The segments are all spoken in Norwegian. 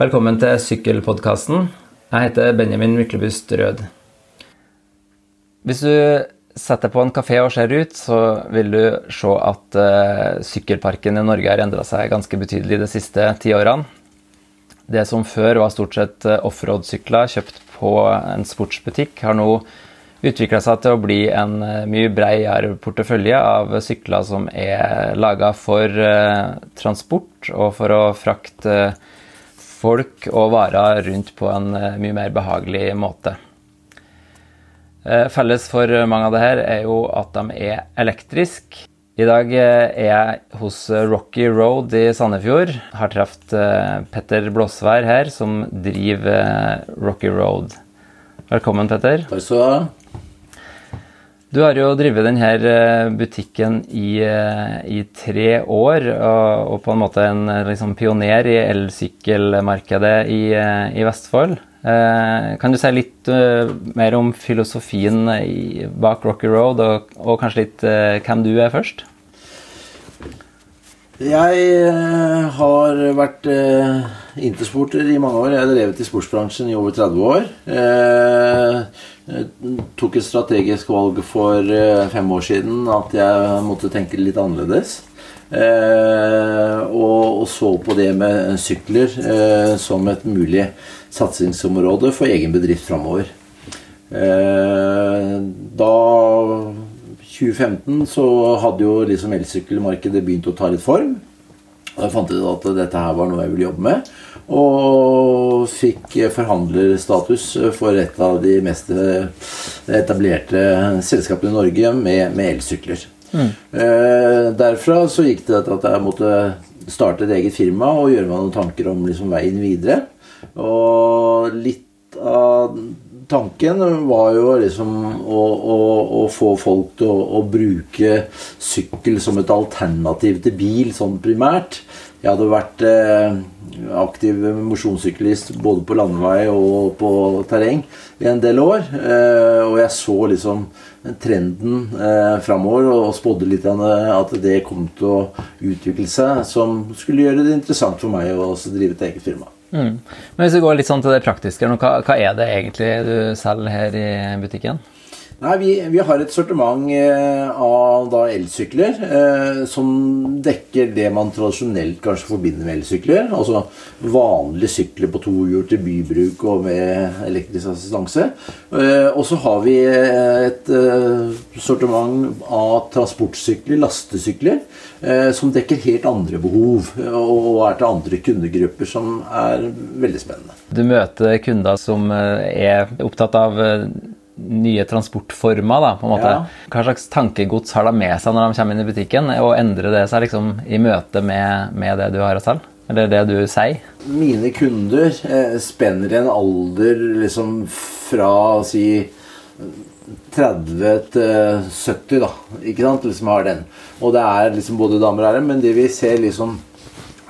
Velkommen til Sykkelpodkasten. Jeg heter Benjamin Myklebust Rød. Hvis du setter deg på en kafé og ser ut, så vil du se at uh, sykkelparken i Norge har endra seg ganske betydelig de siste ti årene. Det som før var stort sett uh, offroad-sykler kjøpt på en sportsbutikk, har nå utvikla seg til å bli en uh, mye bredere portefølje av sykler som er laga for transport og for å frakte folk og varer rundt på en mye mer behagelig måte. Eh, felles for mange av det her er jo at de er elektriske. I dag eh, er jeg hos Rocky Road i Sandefjord. Har truffet eh, Petter Blåsvær her, som driver Rocky Road. Velkommen, Petter. Takk skal du ha. Du har jo drevet denne butikken i, i tre år, og, og, på en måte en liksom, pioner i elsykkelmarkedet i, i Vestfold. Eh, kan du si litt uh, mer om filosofien i, bak Rocky Road, og, og kanskje litt uh, hvem du er først? Jeg har vært intersporter i mange år. Jeg har drevet i sportsbransjen i over 30 år. Tok et strategisk valg for fem år siden at jeg måtte tenke litt annerledes. og, og så på det med sykler som et mulig satsingsområde for egen bedrift framover. Eh, da 2015 så hadde jo liksom elsykkelmarkedet begynt å ta litt form. Jeg fant ut at dette her var noe jeg ville jobbe med. Og fikk forhandlerstatus for et av de mest etablerte selskapene i Norge med, med elsykler. Mm. Eh, derfra så gikk det til at jeg måtte starte et eget firma og gjøre meg noen tanker om liksom veien videre. Og litt av tanken var jo liksom å, å, å få folk til å, å, bruke sykkel som et alternativ til bil, sånn primært. Jeg hadde vært eh, aktiv mosjonssyklist både på landevei og på terreng i en del år. Eh, og jeg så liksom trenden eh, framover og spådde litt at det kom til å utvikle seg, som skulle gjøre det interessant for meg å drive et eget firma. Mm. Men hvis vi går litt sånn til det praktiske, hva, hva, er det egentlig du selger her i butikken? Nei, vi, vi har et sortiment eh, av da elsykler eh, som dekker det man tradisjonelt kanskje forbinder med elsykler. Altså vanlige sykler på to hjul til bybruk og med elektrisk assistanse. Eh, og så har vi et eh, sortiment av transportsykler, lastesykler, Eh, som dekker helt andre behov og er til andre kundegrupper, som er veldig spennende. Du møter kunder som eh, er opptatt av eh, nye transportformer. da, på en måte. Ja. Hva slags tankegods har de med seg når de kommer inn i butikken? Og endrer det seg liksom i møte med, med det du har å selge? Eller det du sier? Mine kunder eh, spenner i en alder liksom fra si 30 til 70, da. Ikke sant? Liksom har den. Og det er liksom både damer og herrer, men det vi ser liksom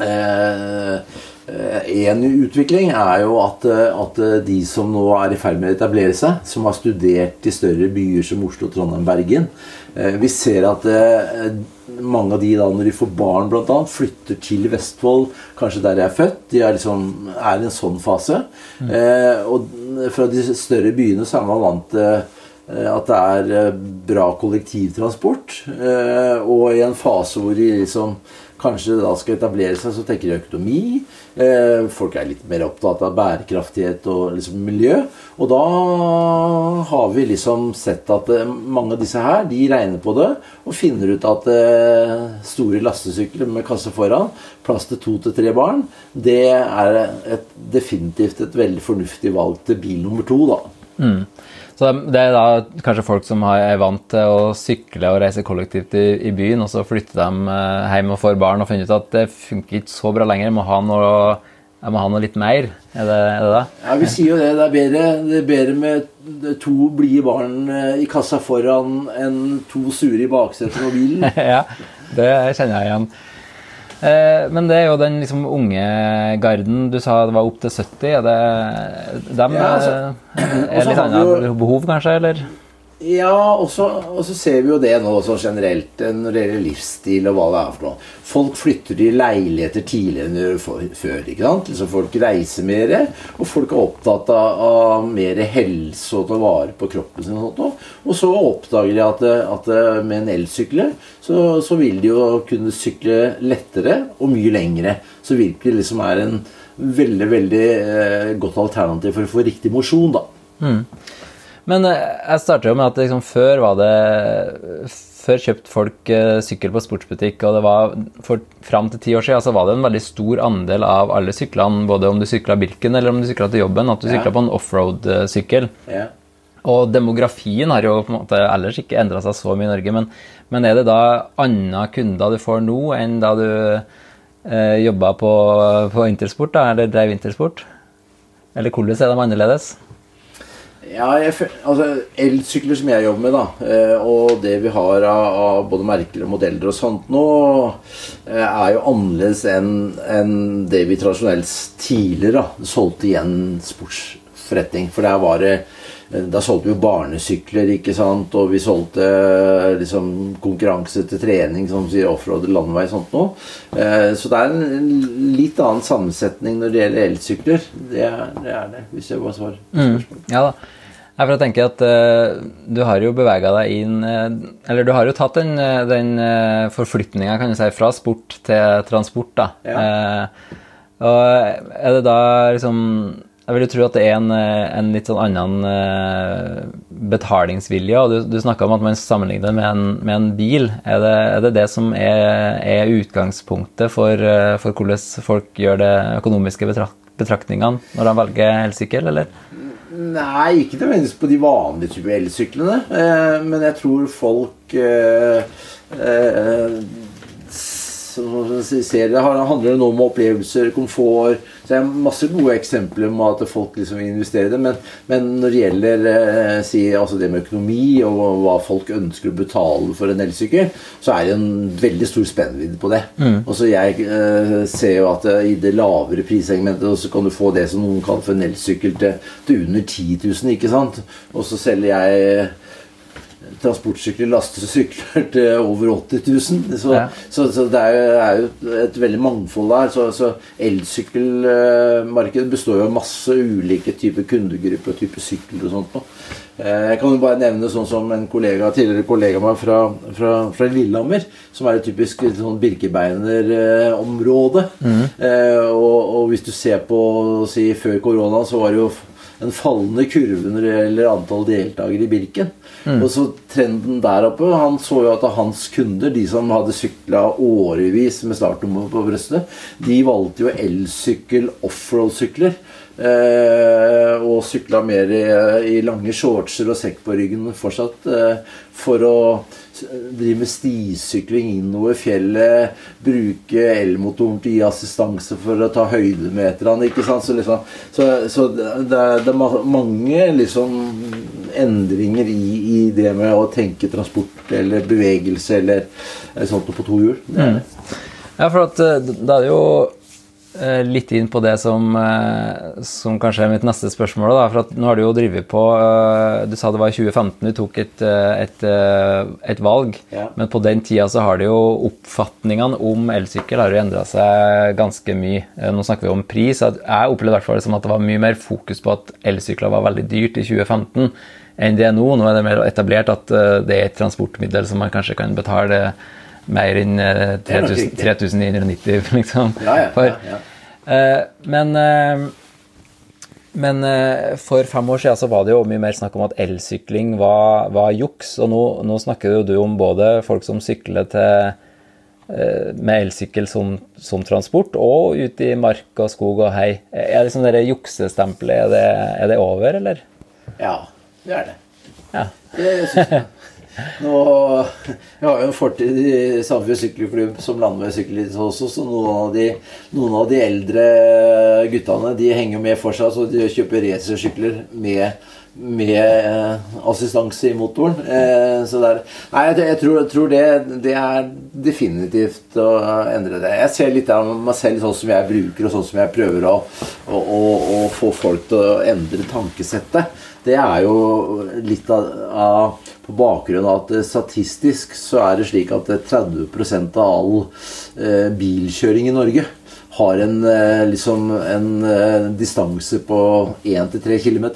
eh, en utvikling er jo at, at, de som nå er i ferd med å etablere seg, som har studert i større byer som Oslo, Trondheim, Bergen eh, Vi ser at eh, mange av de da når de får barn, bl.a., flytter til Vestfold, kanskje der de er født. De er, liksom, er i en sånn fase. Mm. Eh, og fra de større byene så er man vant til Eh, at det er eh, bra kollektivtransport. Eh, og i en fase hvor de liksom kanskje da skal etablere seg, så tenker de økonomi. Folk er litt mer opptatt av bærekraftighet og liksom miljø. Og da har vi liksom sett at mange av disse her, de regner på det og finner ut at store lastesykler med kasse foran, plass til to til tre barn, det er et, definitivt et veldig fornuftig valg til bil nummer to, da. Mm. Så det er da kanskje folk som er vant til å sykle og reise kollektivt i, i byen, og så flytter de eh, hjem og får barn og finner ut at det funker ikke så bra lenger. Jeg må ha noe, må ha noe litt mer. Er det, er det det? Ja, vi sier jo det. Det er bedre, det er bedre med to blide barn eh, i kassa foran enn to sure i baksetet på bilen. ja, det kjenner jeg igjen. Eh, men det er jo den liksom, unge garden. Du sa det var opp til 70. Er det dem ja, altså, er litt annet behov, kanskje? eller? Ja, og så, ser vi jo det nå også generelt eh, når det gjelder livsstil og hva det er for noe. Folk flytter til leiligheter tidligere enn de gjorde før. ikke sant? Så folk reiser mer, og folk er opptatt av, av mer helse og ta vare på kroppen sin. Og sånt. Og så oppdager de at, at med en elsykkel så, så vil de jo kunne sykle lettere og mye lengre. Så virkelig liksom er en veldig, veldig eh, godt alternativ for å få riktig mosjon, da. Men eh, jeg starter jo med at liksom, før var det Før kjøpte folk eh, sykkel på sportsbutikk, og det var for, fram til ti år siden så var det en veldig stor andel av alle syklene, både om du sykla Birken eller om du sykla til jobben, at du Ja. sykla på en offroad-sykkel. Ja. Og demografien har jo på en måte ellers ikke endra seg så mye i Norge, men, men er det da andre kunder du får nå enn da du eh, jobba på, på Intersport, da, eller drev Intersport? Eller hvordan er de annerledes? Ja, altså Elsykler som jeg jobber med, da, eh, og det vi har av, både merker og modeller og sånt nå, eh, er jo annerledes enn det vi tradisjonelt tidligere da, solgte igjen sportsforretning. For der var det eh, da solgte vi jo barnesykler, ikke sant, og vi solgte eh, liksom konkurranse til trening, som sier offroad landevei og sånt noe. Eh, Så det er en litt annen sammensetning når det gjelder elsykler. Det er det, er det hvis jeg bare svarer. på spørsmålet. Ja da. Jeg for å tenke at uh, du har jo bevega deg inn uh, Eller du har jo tatt den, den uh, forflytninga, kan du si, fra sport til transport, da. Eh, og er det da liksom Jeg vil jo tro at det er en, eh, en litt sånn annen eh, betalingsvilje. og Du, du snakka om at man sammenligner med en, med en bil. Er det, er det det som er, er utgangspunktet for, eh, for hvordan folk gjør det økonomiske betrak betraktningene når de velger elsykkel, eller? Nei, ikke nødvendigvis på de vanlige type elsyklene. Men jeg tror folk eh, eh, som man ser det handler det nå om opplevelser, komfort Så det er masse gode eksempler om at folk liksom investerer i det. Men, men når det gjelder eh, si, altså det med økonomi og hva folk ønsker å betale for en elsykkel, så er det en veldig stor spennvidde på det. Og så jeg eh, ser jo at eh, i det lavere prissegmentet så kan du få det som noen kaller for en elsykkel til, til under 10 000, ikke sant? Og så selger jeg transportsykler, lastesykler til over 80 000. Så, Ja. så, så det er jo, er jo et veldig mangfold der. Så, så elsykkelmarkedet består jo av masse ulike typer kundegrupper og typer sykler og sånt. Eh, Jeg kan jo bare nevne sånn som en kollega, tidligere kollega av meg fra, fra, fra Lillehammer, som er et typisk sånn Birkebeinerområde. Eh, og, og hvis du ser på si, før korona, så var det jo en fallende kurve når det gjelder antall deltakere i Birken. Og så trenden der oppe Han så jo at hans kunder, de som hadde sykla årevis med startnummer på brystet, de valgte jo elsykkel, offroad-sykler. Eh, og sykla mer i, i lange shortser og sekk på ryggen fortsatt. Eh, for å drive med stisykling innover fjellet. Bruke elmotoren til å gi assistanse for å ta høydemeterne. ikke sant? Så, liksom, så, så det, er, det er mange liksom endringer i, i det med å tenke transport eller bevegelse eller, eller sånt på to hjul. Det. Ja, for at eh, da er jo eh, litt inn på det som, eh, som kanskje er mitt neste spørsmål. Da, for at nå har du jo drevet på eh, Du sa det var i 2015 du tok et, eh, et, eh, et valg. Ja. Men på den tida så har det jo oppfatningene om elsykkel har jo endra seg ganske mye. Eh, Nå snakker vi om pris. Jeg opplevde i hvert fall det som at det var mye mer fokus på at elsykler var veldig dyrt i 2015 enn det er nå. Nå er det mer etablert at eh, det er et transportmiddel som man kanskje kan betale mer enn eh, Det er nok 3000 riktig. 3990, liksom. Ja, ja, For, ja, ja. eh, men eh, men eh, for fem år siden så var det jo mye mer snakk om at elsykling var, var juks. Og nå, nå snakker jo du om både folk som sykler til, eh, med elsykkel som, som transport, og ute i mark og skog og hei. Er liksom det juksestempelet er det, er det over, eller? Ja, det er det. Ja. Det synes jeg. Nå, jeg har jo en fortid i Sandefjord sykkelklubb som landeveissykkelist også, så noen av, de, noen av de eldre guttene de henger med fortsatt, så de kjøper racersykler med med eh, assistanse i motoren. Eh, så der, nei, jeg, jeg, tror, jeg tror det, det, er definitivt å endre det. Jeg ser litt av meg selv sånn som jeg bruker, og sånn som jeg prøver å, å, å, å få folk til å endre tankesettet. Det er jo litt av, av på bakgrunn av at statistisk så er det slik at 30 av all eh, bilkjøring i Norge har en, eh, liksom, en eh, distanse på 1-3 km.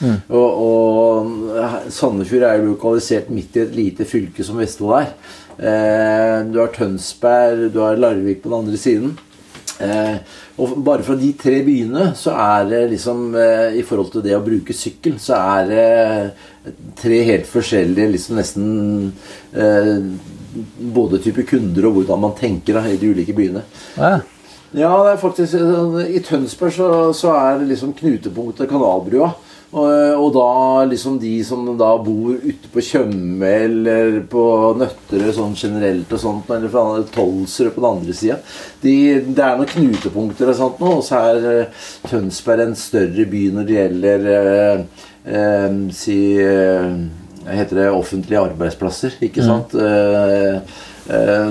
Mm. Og, og Sandefjord er jo lokalisert midt i et lite fylke som Vestfold er. Eh, du har Tønsberg, du har Larvik på den andre siden. Eh, og bare fra de tre byene så er det liksom eh, I forhold til det å bruke sykkel, så er det tre helt forskjellige liksom nesten eh, Både type kunder og hvordan man tenker da, i de ulike byene. Ja. ja det er faktisk I Tønsberg så, så er det liksom knutepunktet Kanalbrua. Og, og, da liksom de som da bor ute på Tjøme eller på Nøtterøy sånn generelt og sånt, eller fra Tolsrød på den andre sida de, Det er noen knutepunkter og sånt nå, og så er uh, Tønsberg en større by når det gjelder eh, eh, si Heter det offentlige arbeidsplasser, ikke mm. sant?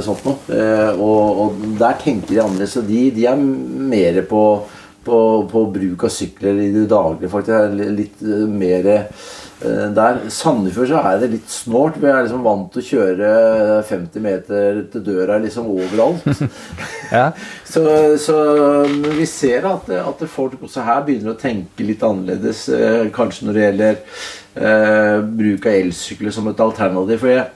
sånt noe. Og, og, der tenker de annerledes. Så de, de er mer på på, på, bruk av sykler i det daglige. faktisk er litt uh, mer uh, der. Sandefjord så er det litt snålt. Vi er liksom vant til å kjøre 50 meter til døra liksom overalt. ja. så, så, vi ser at, at, folk også her begynner å tenke litt annerledes. Kanskje når det gjelder bruk av elsykler som et alternativ. For jeg,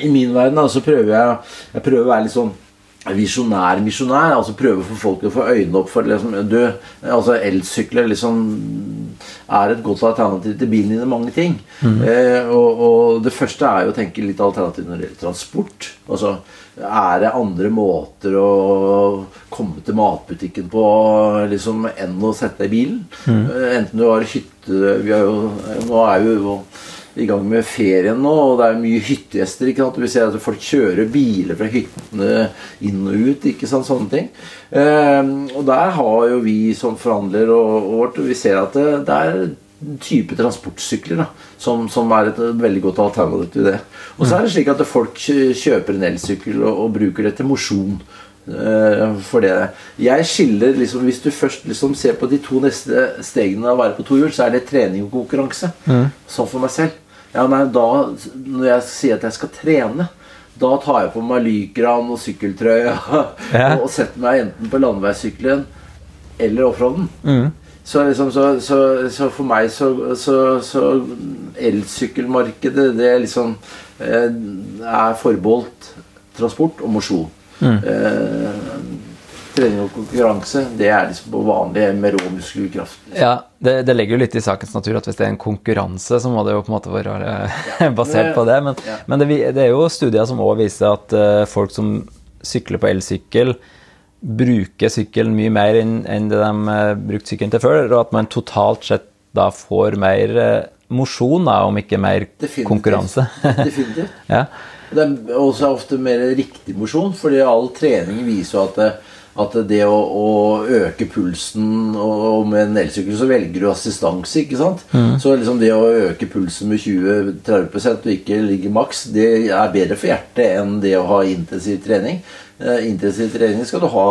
i min verden da, så prøver jeg, jeg prøver å være litt sånn visjonær misjonær. altså Prøve få folk å få øynene opp for liksom, du, altså Elsykler liksom er et godt alternativ til bilen din i mange ting. Mm. Eh, og, og, det første er jo å tenke litt alternativ når det gjelder transport. altså Er det andre måter å komme til matbutikken på liksom enn å sette deg i bilen? Mm. Eh, enten du har hytte vi har jo, Nå er jo i gang med ferien nå, og det er mye hyttegjester. ikke sant? Vi ser at folk kjører biler fra hyttene inn og ut. ikke sant, Sånne ting. Eh, og der har jo vi som forhandler og, og vårt, vi ser at det, det er type transportsykler da, som, som, er et veldig godt alternativ til det. Og så er det slik at folk kjøper en elsykkel og, og bruker det til mosjon. Uh, for det. Jeg skiller liksom Hvis du først liksom ser på de to neste stegene av å være på to hjul, så er det trening og konkurranse. Mm. Sånn for meg selv. Ja, nei, da, Når jeg sier at jeg skal trene, da tar jeg på meg lykran og sykkeltrøye ja. og setter meg enten på landeveissykkelen eller offroaden. Mm. Så, liksom, så, så, så, for meg så, så Elsykkelmarkedet det liksom eh, er forbeholdt transport og mosjon. Mm. Eh, trening og konkurranse, det er liksom på vanlig med rå muskelkraft. Liksom. Ja, det, det, legger jo litt i sakens natur at hvis det er en konkurranse, så må det jo på en måte være ja. basert på det. Men, ja. men det, det, er jo studier som òg viser at uh, folk som sykler på elsykkel, bruker sykkelen mye mer enn, enn det de uh, brukte sykkelen til før, og at man totalt sett da får mer uh, mosjon, om ikke mer Definitivt. konkurranse. Definitivt. ja. Det er også ofte mer riktig mosjon, fordi all trening viser jo at at det å, å øke pulsen og, med en elsykkel så velger du assistanse, ikke sant? Mm. Så liksom det å øke pulsen med 20-30 og ikke ligge maks, det er bedre for hjertet enn det å ha intensiv trening. Eh, intensiv trening skal du ha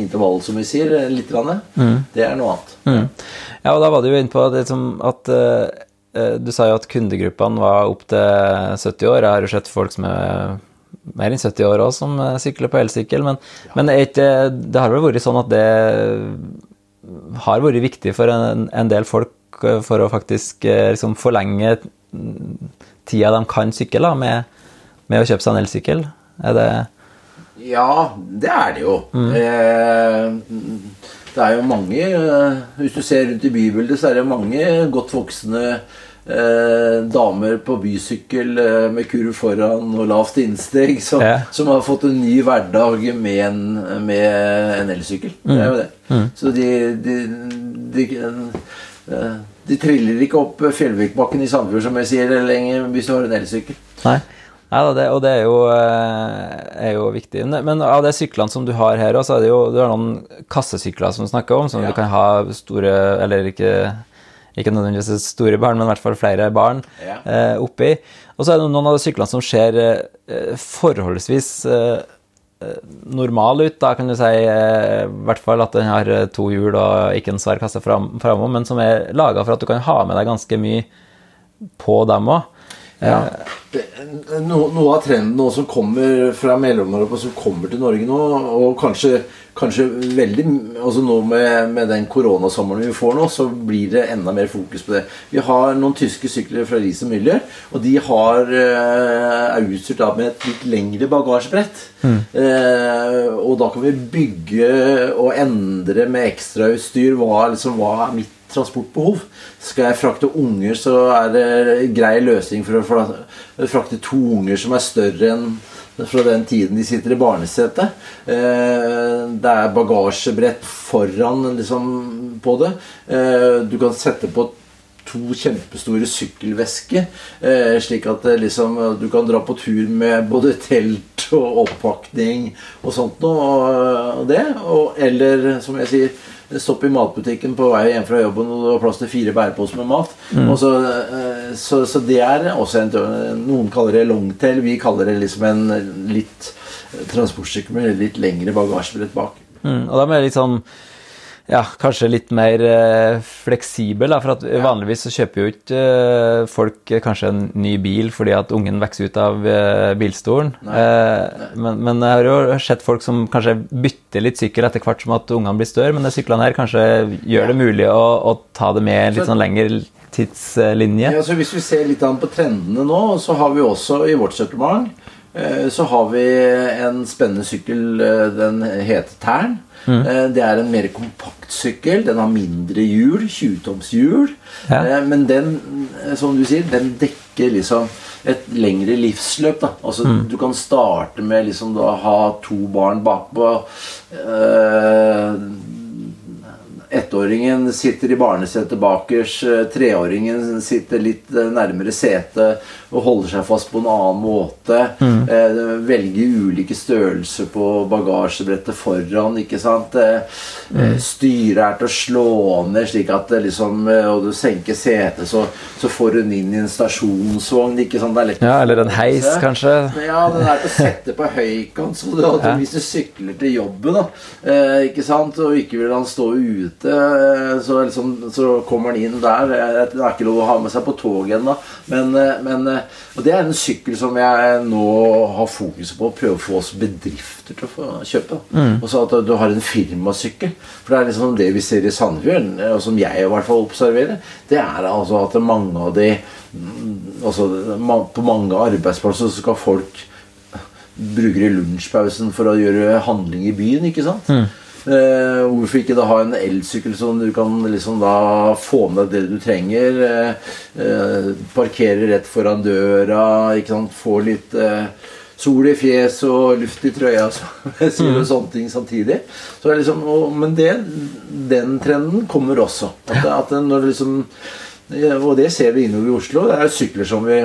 intervall, som vi sier, litt. Mm. Det er noe annet. Mm. Ja, og da var du jo inne på det som at uh, du sa jo at kundegruppene var opptil 70 år. Jeg har jo sett folk som er mer enn 70 år òg som eh, sykler på elsykkel. Men, ja. men det, det, har vel vært sånn at det har vært viktig for en, en del folk eh, for å faktisk eh, liksom, forlenge tida de kan sykle med, med, å kjøpe seg en elsykkel? Er det Ja, det er det jo. Mm. Eh, det er jo mange Hvis du ser rundt i bybildet, så er det mange godt voksne eh, damer på bysykkel eh, med kurv foran og lavt innsteg som, ja. som, har fått en ny hverdag med en, med en elsykkel. Mm. Det er jo det. Mm. Så de, de, de, de, de triller ikke opp Fjellvikbakken i Sandfjord som jeg sier lenger hvis du har en elsykkel. Nei. Nei da, det, og det er jo, eh, er jo, viktig. Men av de syklene som du har her, så er det jo du har noen kassesykler som du snakker om, som ja. du kan ha store Eller ikke ikke nødvendigvis store barn, men i hvert fall flere barn Ja. eh, oppi. Og så er det noen av de syklene som ser eh, forholdsvis eh, normal ut, da kan du si. I hvert fall at den har to hjul og ikke en svær kasse fram, framom, men som er laga for at du kan ha med deg ganske mye på dem òg. Ja. No, noe av trenden nå som kommer fra Mellom-Europa, som kommer til Norge nå, og kanskje, kanskje veldig altså Nå med, med den koronasommeren vi får nå, så blir det enda mer fokus på det. Vi har noen tyske sykler fra Riis og Müller, og de har, eh, er utstyrt da med et litt lengre bagasjebrett. Eh, og da kan vi bygge og endre med ekstrautstyr hva, liksom, hva er mitt transportbehov. Skal jeg frakte unger, så er det grei løsning for å frakte to unger som er større enn fra den tiden de sitter i barnesetet. Eh, Det er bagasjebrett foran liksom, på det. Eh, Du kan sette på to kjempestore sykkelvesker, eh, slik at liksom, du kan dra på tur med både telt og oppakning og sånt noe. Og, det, eller som jeg sier Stopp i matbutikken på vei hjem fra jobben og du har plass til fire bæreposer med mat. Og så, eh, så, så det er også en Noen kaller det longtail. Vi kaller det liksom en litt transportstykke med litt lengre bagasjebrett bak. Mm, og de er litt sånn ja, kanskje litt mer eh, fleksibel, da, for at vanligvis så kjøper jo ikke eh, folk eh, kanskje en ny bil fordi at ungen vokser ut av bilstolen. Eh, men, men jeg har jo sett folk som kanskje bytter litt sykkel etter hvert som at ungene blir større, men de syklene her kanskje gjør det mulig å, å ta det med litt sånn lengre tidslinje. Ja, så Hvis vi ser litt an på trendene nå, så har vi også i vårt supplement så har vi en spennende sykkel. Den heter Tern. Eh, Det er en mer kompakt sykkel. Den har mindre hjul, 20-toms hjul. Ja. Eh, Men den, eh, som du sier, den dekker liksom et lengre livsløp. da Altså Du kan starte med liksom da ha to barn bakpå. Eh, Ettåringen sitter i barnesetet bakers. eh, Treåringen sitter litt eh, nærmere setet og holder seg fast på en annen måte. Mm. velger ulike størrelser på bagasjebrettet foran. ikke sant? Eh, eh, Styret er til å slå ned, slik at det liksom eh, Og du senker setet, så, så får hun inn i en stasjonsvogn. ikke sant? Er Ja, eller en heis, kanskje. Ja, den er til å sette på høykant. Så du, Ja. hvis du sykler til jobben, da, eh, ikke sant, og ikke vil han stå ute, eh, så, liksom, så kommer han inn der. Eh, Det er ikke lov å ha med seg på toget ennå. Men, eh, men Og det er en sykkel som jeg nå har fokus på å prøve å få oss bedrifter til å få kjøpe. Mm. Og så at du har en firmasykkel. For det er liksom det vi ser i Sandefjord, og som jeg i hvert fall observerer, det er altså at mange av de mm, altså, På mange arbeidsplasser så skal folk bruker i lunsjpausen for å gjøre handling i byen, ikke sant? Eh, hvorfor ikke da ha en elsykkel som du kan liksom da få med det du trenger? Eh, eh, parkere rett foran døra, ikke sant? Få litt eh, sol i fjes og luft i trøya, så, og sånne ting samtidig. Så liksom, og, men det, den trenden kommer også. At, at når liksom Og det ser vi innover i Oslo. Det er sykler som vi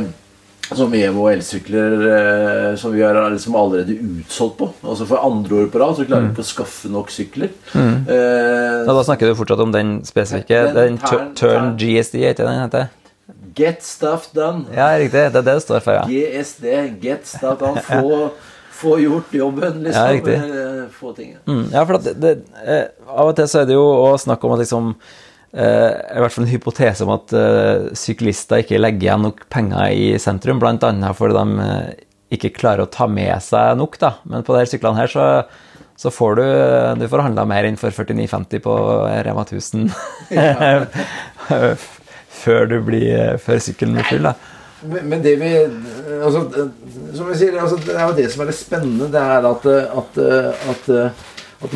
som Evo elsykler eh, som vi er liksom allerede utsolgt på. Altså For andre år på rad så klarer vi ikke å skaffe nok sykler. Eh, Ja, da snakker du fortsatt om den spesifikke. Den Den Turn GSD, er ikke den heter? get stuff done. Ja, riktig. Det er det det står for, ja. GSD. Get stuff done. Få, få gjort jobben, liksom. Ja, riktig. Eh, Få. Mm, ja, for at det, det, eh, av og til så er det jo å snakke om at liksom eh, I hvert fall en hypotese om at eh, syklister ikke legger igjen nok penger i sentrum, bl.a. fordi de eh, ikke klarer å ta med seg nok. da. Men på disse syklene her så, så får du du får handla mer enn for 49,50 på Rema 1000 før du blir før sykkelen blir full. da. Men det vi altså, Som jeg sier, altså, det er jo det som er det spennende. Det er at, at, at, at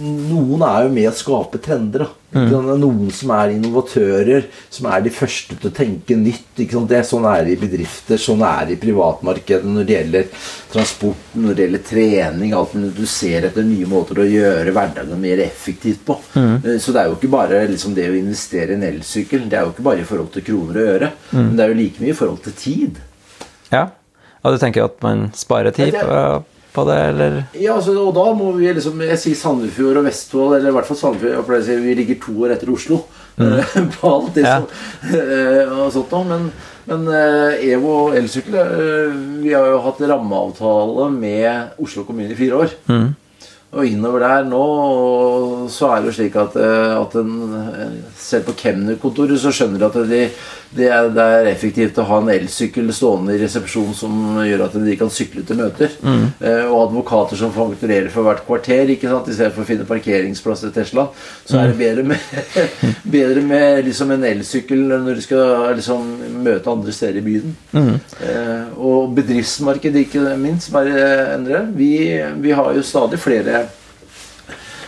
noen er jo med å skape trender. Da. Det er noen som er innovatører, som er de første til å tenke nytt. Det er Sånn er det i bedrifter, sånn er det i privatmarkedet når det gjelder transport, når det gjelder trening. alt men Du ser etter nye måter å gjøre hverdagen mer effektivt på. Mm. Så det er jo ikke bare liksom, det å investere i en elsykkel. Det er jo ikke bare i forhold til kroner og øre, men det er jo like mye i forhold til tid. Ja. Og du tenker at man sparer tid? Ja, på, det, eller? Ja, altså, og da må vi liksom Jeg sier Sandefjord og Vestfold, eller i hvert fall Sandefjord. Si Vi ligger to år etter Oslo mm. på alt det Ja. som eh, og sånt noe. Men, men eh, EVO elsykkel eh, Vi har jo hatt rammeavtale med Oslo kommune i fire år. Og innover der nå så er det jo slik at, eh, at en, selv på kemnerkontoret så skjønner de at de, det, er, det er effektivt å ha en elsykkel stående i resepsjon som gjør at de kan sykle til møter. Eh, og advokater som fakturerer for hvert kvarter ikke sant? i stedet for å finne parkeringsplass til Tesla. Så er det bedre med, bedre med liksom en elsykkel når du skal liksom møte andre steder i byen. Eh, og bedriftsmarkedet, ikke minst, bare endre. Vi, vi har jo stadig flere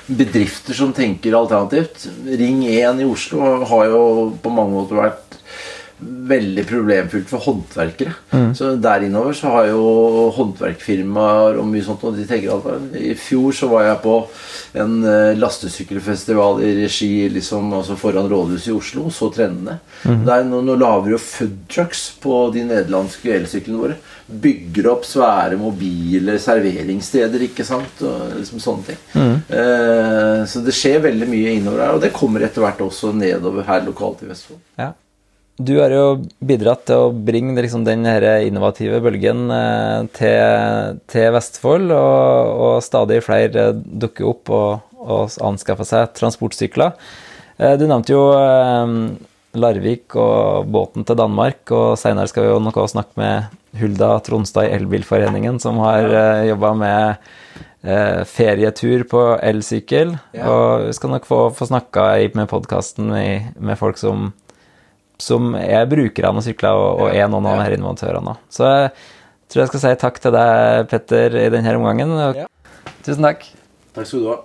bedrifter som tenker alternativt. Ring 1 i Oslo har jo på mange måter vært veldig problemfylt for håndverkere. Så der innover så har jo håndverkfirmaer og mye sånt og de tenker at I fjor så var jeg på en eh, lastesykkelfestival i regi liksom, altså foran rådhuset i Oslo, så trendene. Der nå, nå lager vi jo foodtrucks på de nederlandske elsyklene våre. Bygger opp svære mobile serveringssteder, ikke sant? Og liksom sånne ting. Eh, så det skjer veldig mye innover her, og det kommer etter hvert også nedover her lokalt i Vestfold. Ja. Du har jo bidratt til å bringe liksom, den innovative bølgen eh, til, til Vestfold, og, og stadig flere dukker opp og, og anskaffer seg transportsykler. Eh, du nevnte jo eh, Larvik og båten til Danmark, og senere skal vi jo noe snakke med Hulda Tronstad i Elbilforeningen, som har uh, jobba med uh, ferietur på elsykkel. Ja. Og vi skal nok få, få snakka med podkasten med folk som som er brukerne av sykler og, og er noen av ja. de her innovatørene. Så jeg tror jeg skal si takk til deg, Petter, i denne omgangen. Ja. Tusen takk. Takk skal du ha.